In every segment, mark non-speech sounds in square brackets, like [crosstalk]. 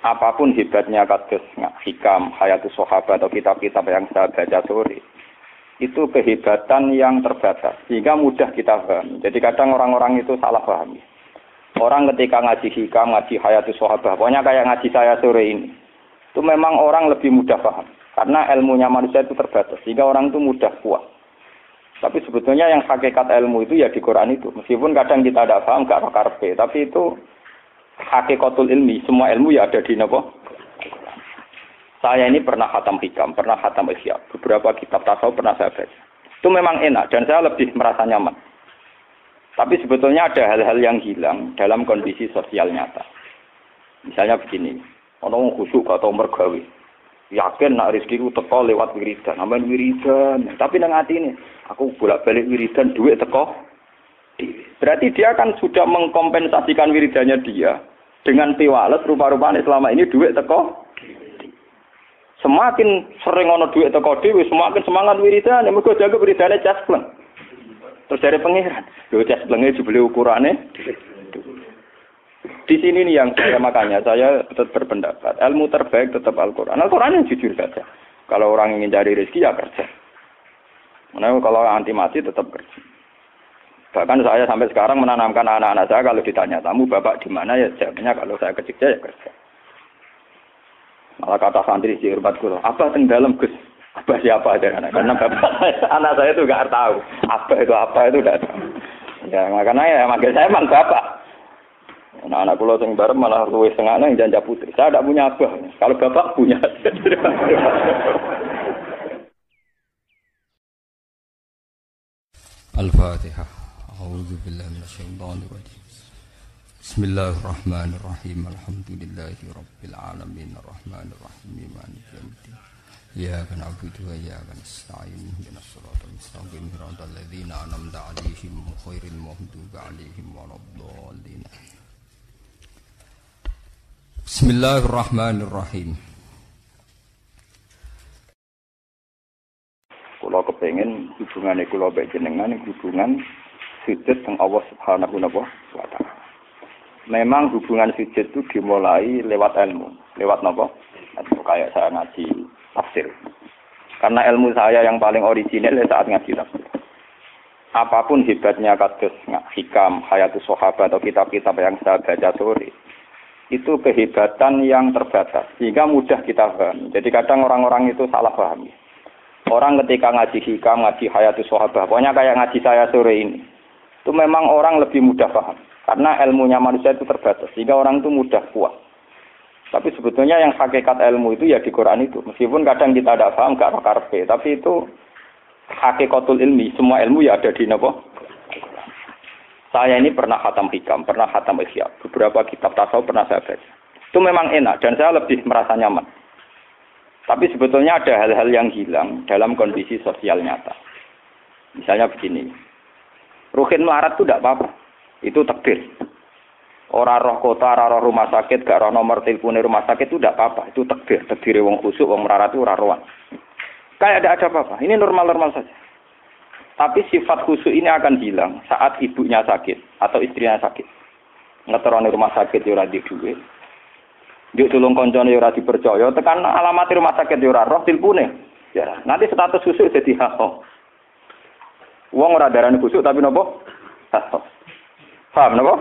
apa pun hebatnya kados hikam, hayatus sahabat atau kitab-kitab yang saya baca sore, itu kehebatan yang terbatas sehingga mudah kita paham. Jadi kadang orang-orang itu salah paham. Orang ketika ngaji hikam, ngaji hayatus sahabat, pokoknya kayak ngaji saya sore ini, itu memang orang lebih mudah paham karena ilmunya manusia itu terbatas sehingga orang itu mudah kuat. Tapi sebetulnya yang hakikat ilmu itu ya di Quran itu. Meskipun kadang kita tidak paham, gak karpe, tapi itu hakikatul ilmi, semua ilmu ya ada di nopo. Saya ini pernah khatam hikam, pernah khatam isya, beberapa kitab tasawuf pernah saya baca. Itu memang enak dan saya lebih merasa nyaman. Tapi sebetulnya ada hal-hal yang hilang dalam kondisi sosial nyata. Misalnya begini, orang khusyuk atau mergawi, yakin nak rezeki ku teko lewat wiridan, aman wiridan. Tapi nang hati ini, aku bolak-balik wiridan duit teko. Berarti dia kan sudah mengkompensasikan wiridannya dia dengan piwales rupa-rupanya selama ini duit teko Semakin sering ono duit teko dhewe, semakin semangat wiridan, mergo jaga wiridane caspleng. Terus dari pangeran, lho casplenge jebule ukurane di sini nih yang saya makanya saya tetap berpendapat ilmu terbaik tetap Al-Quran. Al-Quran yang jujur saja. Kalau orang ingin cari rezeki ya kerja. Nah, kalau anti mati tetap kerja. Bahkan saya sampai sekarang menanamkan anak-anak saya kalau ditanya tamu bapak di mana ya jawabnya kalau saya ke ya kerja. Malah kata santri si Irbat Kulo, apa yang dalam Gus? Apa siapa aja anak? Karena bapak [laughs] anak saya itu nggak tahu apa itu apa itu nggak tahu. Ya makanya ya manggil saya emang bapak. Nah, anak pulau sing bareng malah luwe setengah yang janja putri. Saya tidak punya abah. Kalau bapak punya. [laughs] Al-Fatihah. A'udzu billahi minasyaitonir rajim. بسم الله الرحمن الرحيم الحمد لله رب العالمين الرحمن الرحيم مالك يوم الدين إياك نعبد وإياك نستعين اهدنا الصراط المستقيم صراط الذين أنعمت عليهم غير المغضوب عليهم ولا الضالين بسم الله الرحمن الرحيم Kulo kepengen hubungan kulo baik jenengan hubungan sujud teng Allah Subhanahu wa taala memang hubungan sujud itu dimulai lewat ilmu. Lewat nopo? Atau kayak saya ngaji tafsir. Karena ilmu saya yang paling original ya saat ngaji tafsir. Apa pun hebatnya kados hikam, hayatus sahabat atau kitab-kitab yang saya baca sore, itu kehebatan yang terbatas sehingga mudah kita paham. Jadi kadang orang-orang itu salah paham. Orang ketika ngaji hikam, ngaji hayatus sahabat, pokoknya kayak ngaji saya sore ini, itu memang orang lebih mudah paham. Karena ilmunya manusia itu terbatas, sehingga orang itu mudah kuat. Tapi sebetulnya yang hakikat ilmu itu ya di Quran itu. Meskipun kadang kita tidak paham, gak karpe, tapi itu hakikatul ilmi. Semua ilmu ya ada di nopo. Saya ini pernah khatam hikam, pernah khatam isya. Beberapa kitab tasawuf pernah saya baca. Itu memang enak dan saya lebih merasa nyaman. Tapi sebetulnya ada hal-hal yang hilang dalam kondisi sosial nyata. Misalnya begini. Ruhin melarat itu tidak apa-apa. Itu takdir. Orang roh kota, orang roh rumah sakit, gak roh nomor telepon rumah sakit itu tidak apa-apa. Itu takdir. Takdir wong khusuk, wong merarat itu rohan. Kayak ada ada apa-apa. Ini normal-normal saja. Tapi sifat khusuk ini akan hilang saat ibunya sakit atau istrinya sakit. Ngeteroni rumah sakit ya di duit. Dia tulung koncone ya dipercaya, tekan alamat rumah sakit ya roh tilpune. Ya, nanti status khusuk jadi [laughs] hak. Wong ora darani khusuk tapi nopo? Hak. Paham napa?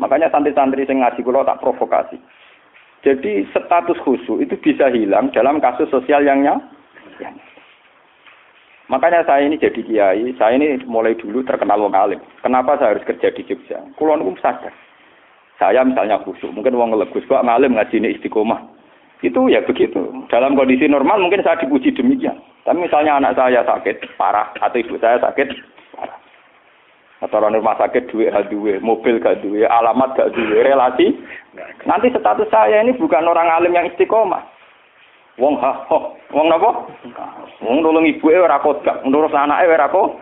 Makanya santri-santri yang ngaji kula tak provokasi. Jadi status khusyuk itu bisa hilang dalam kasus sosial yang nyata. Makanya saya ini jadi kiai, saya ini mulai dulu terkenal wong alim. Kenapa saya harus kerja di Jogja? Kulo niku sadar. Saya misalnya khusyuk, mungkin wong ngelegus kok ngalim ngaji ini istiqomah. Itu ya begitu. Dalam kondisi normal mungkin saya dipuji demikian. Tapi misalnya anak saya sakit parah atau ibu saya sakit atau rumah sakit duit gak duit, mobil gak duit, alamat gak duit, relasi. Nanti status saya ini bukan orang alim yang istiqomah. Wong ha ho, wong napa? Wong nulung ibu e ora kodak, ngurus anake ora kok.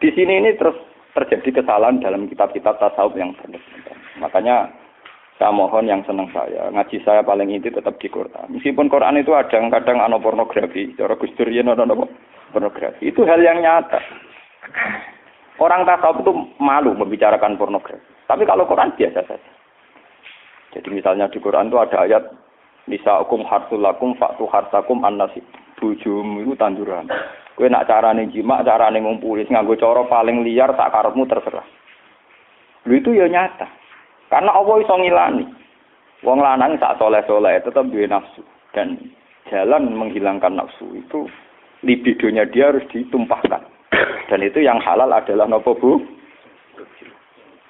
Di sini ini terus terjadi kesalahan dalam kitab-kitab tasawuf yang benar. Makanya saya mohon yang senang saya, ngaji saya paling inti tetap di Quran. Meskipun Quran itu ada kadang ano pornografi, cara Gus Dur pornografi. Itu hal yang nyata. Orang tasawuf itu malu membicarakan pornografi. Tapi kalau Quran biasa saja. Jadi misalnya di Quran itu ada ayat nisaukum hartulakum faktu hartakum annasib. Bojomu itu tanduran. Kowe nak carane jima, carane ngumpuli nganggo cara paling liar tak karepmu terserah. Lu itu ya nyata. Karena Allah iso ngilani. Wong lanang sak soleh-soleh tetap duwe nafsu dan jalan menghilangkan nafsu itu libidonya dia harus ditumpahkan. Dan itu yang halal adalah nopo bu.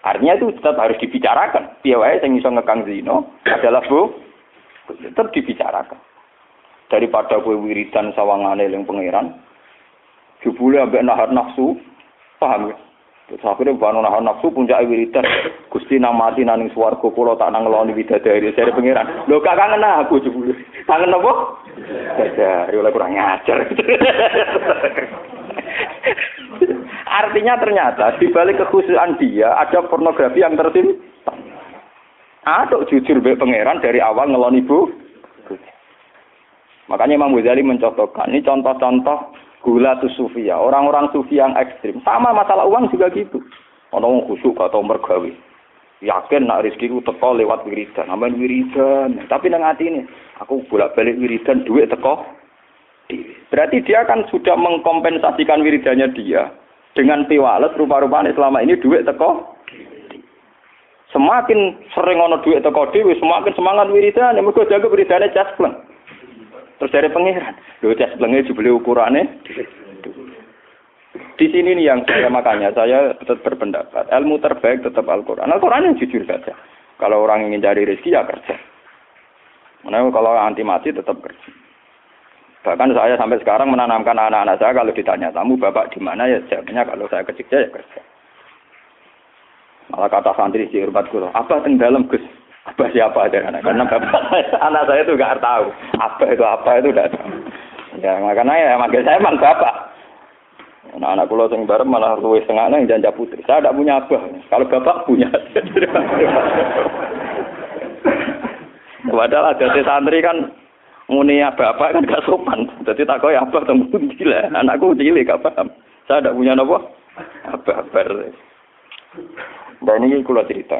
Artinya itu tetap harus dibicarakan. Piawai yang iso ngekang zino adalah bu. Tetap dibicarakan. Daripada kue wiridan sawangane yang pangeran, jebule ambek nahan nafsu, paham ya? Terus akhirnya bano nahan nafsu puncak wiridan. Gusti nang mati nang swarga kula tak nang ngeloni bidadari dari pangeran. Lho gak kangen aku jebule. [laughs] Kangen apa? Bidadari oleh kurang ngajar. [laughs] Artinya ternyata di balik kekhususan dia ada pornografi yang tersimpan. Aduk jujur be pangeran dari awal ngelon ibu. Makanya Imam Ghazali mencontohkan ini contoh-contoh gula tuh sufia, orang-orang sufi yang ekstrim. Sama masalah uang juga gitu. Orang khusyuk atau mergawi. Yakin nak rezeki ku teko lewat wiridan, aman wiridan. Tapi nang ini, aku bolak-balik wiridan duit teko. Berarti dia kan sudah mengkompensasikan wiridannya dia dengan piwales rupa-rupanya selama ini duit teko. Semakin sering ono duit teko dewi, semakin semangat wiridan. Mereka jaga wiridannya jaspleng. Terus dari pangeran, lho jasplengnya jubli ukurannya. Di sini nih yang saya makanya saya tetap berpendapat ilmu terbaik tetap Al-Quran. Al-Quran yang jujur saja. Kalau orang ingin cari rezeki ya kerja. Nah, kalau anti mati tetap kerja. Bahkan saya sampai sekarang menanamkan anak-anak saya kalau ditanya tamu bapak di mana ya jawabnya kalau saya kerja ya kerja. Malah kata santri hormat guru, apa yang dalam Gus? Apa siapa ada anak? Karena [laughs] bapak anak saya itu nggak tahu apa itu apa itu tidak tahu. Ya makanya ya makanya saya emang bapak. Nah, anak kulo sing bareng malah luwih setengah yang janja putri. Saya tidak punya abah. Kalau bapak punya. [laughs] Padahal ada santri kan muni bapak kan gak sopan. Jadi tak kau abah temu lah. Anakku cilik gak paham. Saya tidak punya nopo. Abah bar. Dan ini kulo cerita.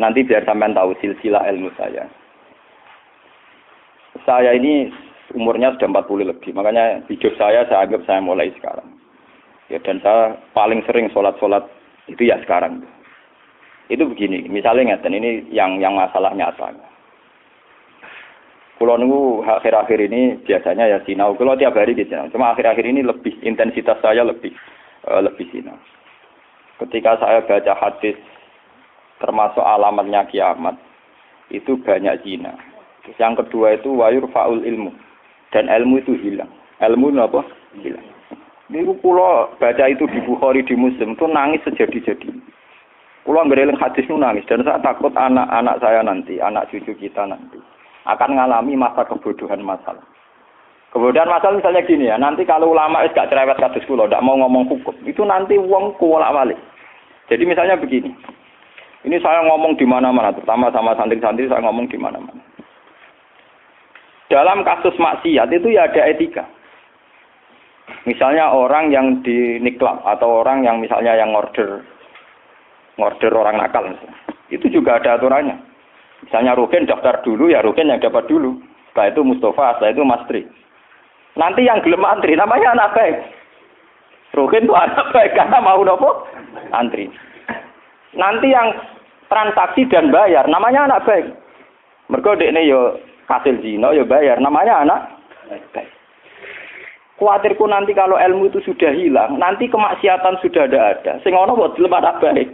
Nanti biar sampean tahu silsilah ilmu saya. Saya ini umurnya sudah 40 lebih. Makanya hidup saya saya anggap saya mulai sekarang. Ya, dan saya paling sering sholat-sholat itu ya sekarang. Itu begini, misalnya ngeten ini yang yang masalah nyata. Kalau nunggu akhir-akhir ini biasanya ya sinau. Kalau tiap hari di sinau. Cuma akhir-akhir ini lebih intensitas saya lebih uh, lebih sinau. Ketika saya baca hadis termasuk alamatnya kiamat itu banyak zina. Yang kedua itu wayur faul ilmu dan ilmu itu hilang. Ilmu apa? Hilang. Ini pulau baca itu di Bukhari di Muslim itu nangis sejadi-jadi. Pulau ngereling hadis itu nangis dan saya takut anak-anak saya nanti, anak cucu kita nanti akan mengalami masa kebodohan masalah. Kebodohan masalah misalnya gini ya, nanti kalau ulama es gak cerewet kados kula, ndak mau ngomong hukum, itu nanti uang kuwala balik. Jadi misalnya begini, ini saya ngomong di mana-mana, terutama sama santri-santri saya ngomong di mana-mana. Dalam kasus maksiat itu ya ada etika. Misalnya orang yang di niklab atau orang yang misalnya yang order order orang nakal. Itu juga ada aturannya. Misalnya Rukin daftar dulu ya Rukin yang dapat dulu. Setelah itu Mustafa, setelah itu Mastri. Nanti yang gelem antri namanya anak baik. Rukin itu anak baik karena mau nopo antri. Nanti yang transaksi dan bayar namanya anak baik. Mereka ini yo zina yo bayar namanya anak baik. Kuatirku nanti kalau ilmu itu sudah hilang, nanti kemaksiatan sudah ada ada. Sing ono buat dilema anak baik.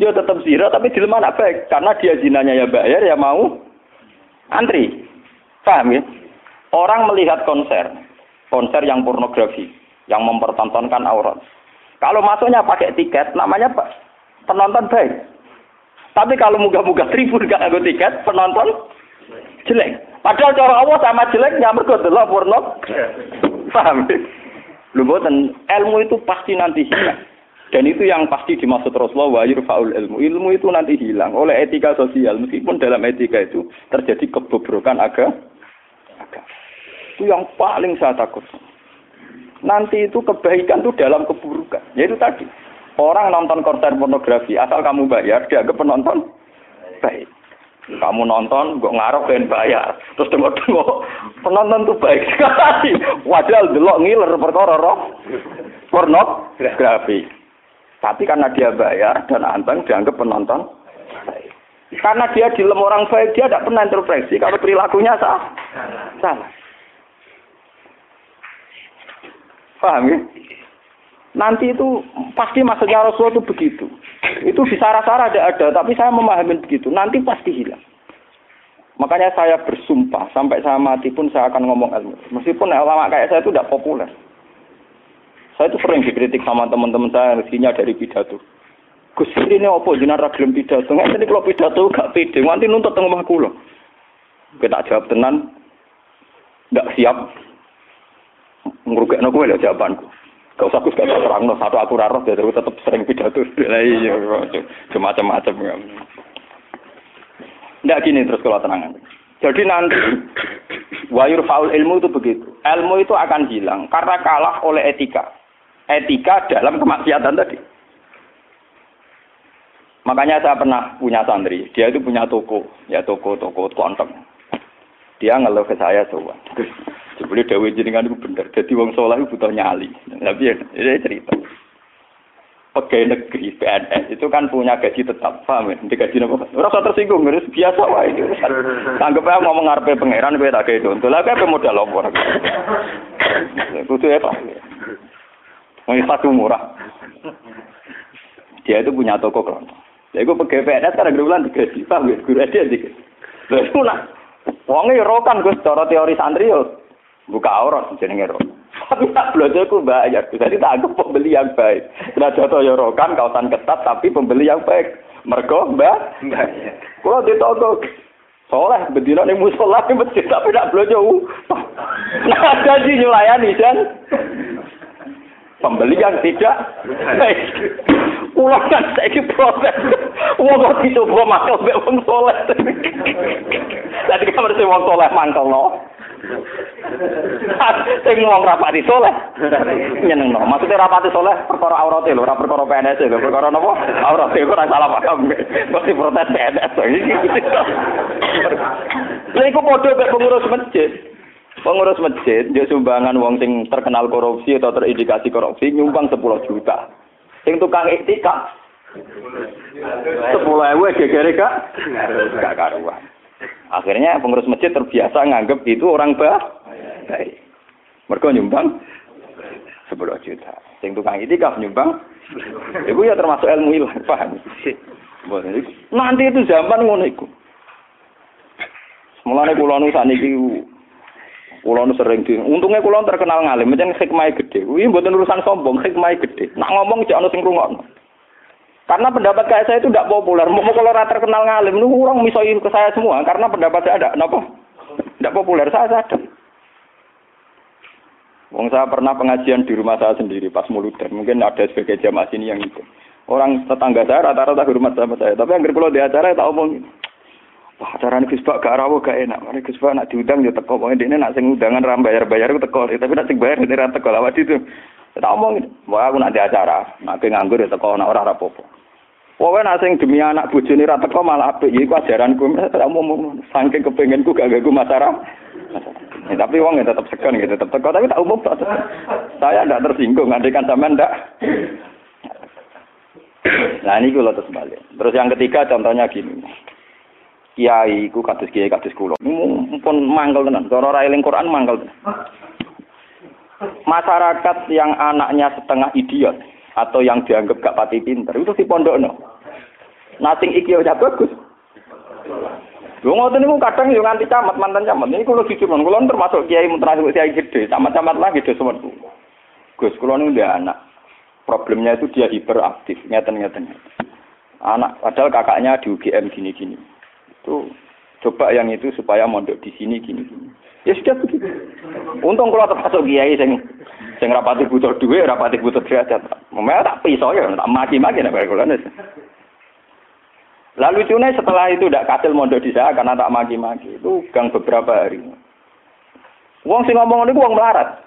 Dia tetap zina tapi dilema anak baik karena dia zinanya ya bayar ya mau antri. Paham ya? Orang melihat konser, konser yang pornografi, yang mempertontonkan aurat. Kalau masuknya pakai tiket, namanya penonton baik. Tapi kalau muga-muga tribun gak ada tiket, penonton jelek. Padahal cara Allah sama jeleknya mergo delok porno. Paham? Lu boten ilmu itu pasti nanti hilang. Dan itu yang pasti dimaksud Rasulullah wa yurfa'ul ilmu. Ilmu itu nanti hilang oleh etika sosial. Meskipun dalam etika itu terjadi kebobrokan agama. Itu yang paling saya takut. Nanti itu kebaikan itu dalam keburukan. Yaitu tadi. Orang nonton konser pornografi, asal kamu bayar, dianggap penonton baik. Kamu nonton, gue ngarep dan bayar. Terus tengok-tengok, penonton tuh baik sekali. Wadah delok ngiler perkara roh. Pornografi. Tapi karena dia bayar dan anteng dianggap penonton. Karena dia di orang baik, dia tidak pernah intervensi kalau perilakunya sah. Salah. Paham ya? Nanti itu pasti maksudnya Rasulullah itu begitu. Itu di sarah-sarah ada ada, tapi saya memahami begitu. Nanti pasti hilang. Makanya saya bersumpah sampai saya mati pun saya akan ngomong ilmu. Meskipun ulama kayak saya itu tidak populer. Saya itu sering dikritik sama teman-teman saya rezekinya dari pidato. Gus ini apa jenara ragilem pidato? Nggak ini kalau pidato gak pede, nanti nuntut tengah omah kula. Kita jawab tenan, nggak siap. Ngrugekno kowe jawabanku. Gak usah gus gak terang no satu aku raro jadi aku tetap sering pidato. [laughs] Lah iya macam-macam. Nggak gini terus kalau tenangan. Jadi nanti wayur faul ilmu itu begitu. Ilmu itu akan hilang karena kalah oleh etika. Etika dalam kemaksiatan tadi. Makanya saya pernah punya santri, dia itu punya toko, ya toko-toko kontong. Dia ngeluh ke saya coba. Sebelum Dewi jenengan itu bener. Jadi wong soleh itu butuh nyali. Tapi ya, ini cerita. Pegawai negeri PNS itu kan punya gaji tetap, paham ya? Di gaji apa? Rasa tersinggung, harus biasa wah itu. Anggap aja ngomong ngarepe pangeran, gue tak kayak itu. Lah kayak modal apa? Kudu ya pak. Mau satu murah. Dia itu punya toko kelontong. Ya itu pegawai PNS kan ada bulan digaji, paham ya? Guru dia digaji. Lah itu nak Wonge yo rokan Gus cara teori santri yo buka aurat jenenge ro. Tapi tak belajar ku bayar. Jadi tak anggap pembeli yang baik. Kena jatuh yo rokan kawasan ketat tapi pembeli yang baik. Mergo mbak. Kulo ditoko soleh bedino ning musola ning masjid tapi tak belajar. Nah ada sih nyulayani kan. Pembeli yang tidak baik. Ulang kan saya proses. Wong kok dicoba makel mbek wong soleh. Tadi kan harus wong soleh mangkel no. [laughs] Sing wong rapati soleh. Nyeneng no. Maksudnya rapati soleh perkara aurate lho, ora perkara PNS lho, perkara napa? Aurate kok ora salah paham. Mesti protes PNS. Lha [laughs] iku padha mek pengurus masjid. Pengurus masjid, dia sumbangan wong sing terkenal korupsi atau terindikasi korupsi nyumbang 10 juta. Sing tukang iktikaf sepuluh ewu gegere kak gak karuan. Akhirnya pengurus masjid terbiasa nganggep itu orang bah baik. Mereka nyumbang sepuluh juta. Sing tukang iktikaf nyumbang, itu ya termasuk ilmu ilah, [laughs] paham? Nanti itu zaman ngono iku. Mulane kula nu sakniki Kulo nu sering di, untungnya kulo terkenal ngalim, macam hikmah gede. Wih, buatan urusan sombong, hikmah gede. Nak ngomong cek ono sing. Karena pendapat kayak saya itu tidak populer. Mau kalau rata terkenal ngalim, nu orang misalnya ke saya semua. Karena pendapat saya ada, kenapa? Tidak populer, saya sadar. Wong saya pernah pengajian di rumah saya sendiri pas muludan. Mungkin ada sebagai jamaah sini yang itu. Orang tetangga saya rata-rata hormat sama saya. Tapi yang kalau di acara tak omong. Wah, acara ini Bak gak rawuh gak enak. Mari Bak nak diundang ya teko. Pokoknya ini nak sing undangan ram bayar-bayar teko. Tapi nak sing bayar ini ra teko. Lawat itu. Tak omong. Wah, aku nak di acara. Nak nganggur ya teko. Nak ora rapopo. Pokoknya nak sing demi anak bojone ra teko malah apik. Iki ajaranku. Tak omong. Saking kepengenku gak gagu masyarakat. Ya, tapi wong ya tetap segan gitu, tetap teko. Tapi tak umum Saya tidak tersinggung. Andikan sampean ndak. Nah ini gue terus balik. Terus yang ketiga contohnya gini kiai ku kados kiai kados kula. Mumpun mangkel tenan. Cara ora eling Quran mangkel. Masyarakat yang anaknya setengah idiot atau yang dianggap gak pati pinter itu si pondokno. Nah sing iki udah bagus. Lho ngoten niku kadang yo nganti camat mantan camat. Ini kula jujur mon, kula termasuk kiai termasuk kiai gede, camat-camat lagi do semen. Gus kula niku dia anak. Problemnya itu dia hiperaktif, ngeten-ngeten. Anak padahal kakaknya di UGM gini-gini itu coba yang itu supaya mondok di sini gini gini. Ya sudah begitu. Untung kalau termasuk kiai sing sing rapati butuh duit, rapati butuh derajat. Memang tak pisau ya, tak maki-maki nek kula Lalu cune setelah itu tidak kasil mondok di sana karena tak maki-maki. Itu gang beberapa hari. Wong sing ngomong ini wong melarat.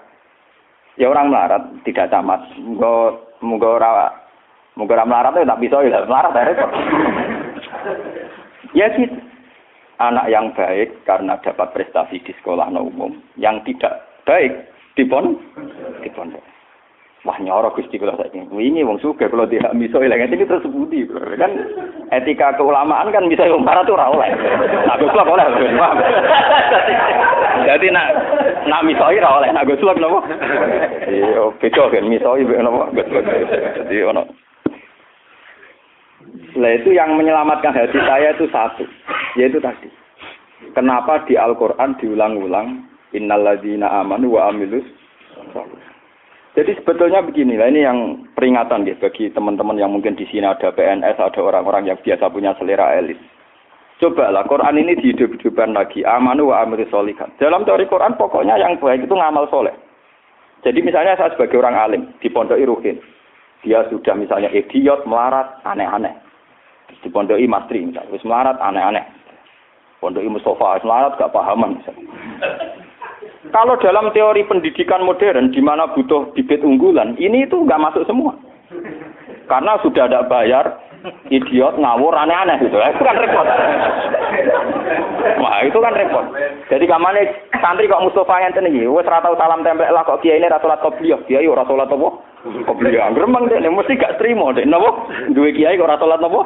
Ya orang melarat, tidak camat. Munggo munggo ora munggo ora melarat ya tak bisa ya melarat ya. Ya gitu. Anak yang baik karena dapat prestasi di sekolah no umum, yang tidak baik di pon di pondok. Wah nyoro Gusti kula saiki. Wingi wong sugih kalau tidak miso ilang ini terus budi. Kan etika keulamaan kan bisa marah tuh ora oleh. Nah Gus oleh. Jadi nak nak misoi ora oleh, nak Gus napa? Iya, beda kan misoi napa Gus Jadi ono Nah itu yang menyelamatkan hati saya itu satu, yaitu tadi. Kenapa di Al-Quran diulang-ulang, innalladzina amanu wa amilus jadi sebetulnya begini lah ini yang peringatan ya bagi teman-teman yang mungkin di sini ada PNS, ada orang-orang yang biasa punya selera elit. Coba lah Quran ini dihidup-hidupkan lagi. Amanu wa amri solikan. Dalam teori Quran pokoknya yang baik itu ngamal soleh. Jadi misalnya saya sebagai orang alim di pondok Iruhin. Dia sudah misalnya idiot, melarat, aneh-aneh di pondok Mastri misalnya, wis melarat aneh-aneh. Pondok Mustafa melarat gak pahaman. Kalau dalam teori pendidikan modern di mana butuh bibit unggulan, ini itu nggak masuk semua. Karena sudah ada bayar, idiot, ngawur, aneh-aneh gitu. Itu kan repot. Wah, itu kan repot. Jadi kamane santri kok Mustafa yang iki, wis ora tau salam tempel lah kok kiai ini ra salat qobliyah. Kiai ora salat apa? Qobliyah. Gremeng deh, mesti gak terima deh. Napa? Duwe kiai kok salat apa?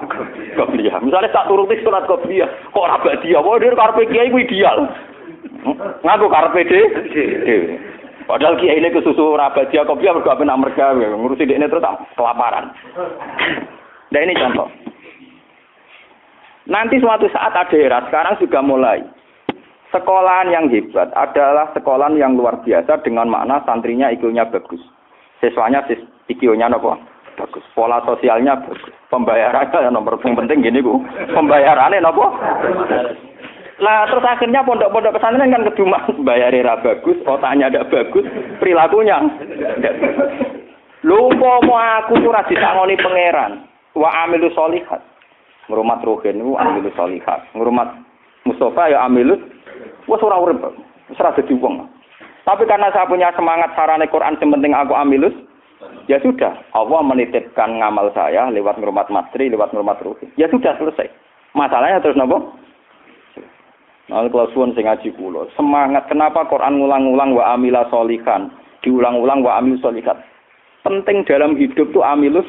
Qobliyah. Misalnya tak turuti salat qobliyah, kok ora dia? Wah, dia karepe kiai ku ideal. Ngaku karepe dhewe. Padahal kiai ini kesusu rabadia kopi mergo ape nak ngurusi ini terus kelaparan. Nah ini contoh. Nanti suatu saat ada era, sekarang juga mulai. Sekolahan yang hebat adalah sekolahan yang luar biasa dengan makna santrinya IQ-nya bagus. Siswanya IQ-nya apa? Bagus. Pola sosialnya bagus. Pembayarannya nomor penting gini bu. Pembayarannya apa? Lah terus akhirnya pondok-pondok pesantren kan keduma [laughs] bayar era bagus, otaknya ada bagus, perilakunya. Lu mau aku ora disangoni pangeran. Wa amilu solihat. Ngrumat rohen ku amilu solihat. Ngrumat Mustafa ya amilu wis ora urip. Wis ora dadi wong. Tapi karena saya punya semangat sarane Quran yang penting aku amilus, ya sudah. Allah menitipkan ngamal saya lewat ngrumat matri, lewat ngrumat rohen. Ya sudah selesai. Masalahnya terus nopo? Nah, kalau suwun sing ngaji kula, semangat kenapa Quran ngulang-ulang wa amila solikan, diulang-ulang wa amil solikat. Penting dalam hidup tuh amilus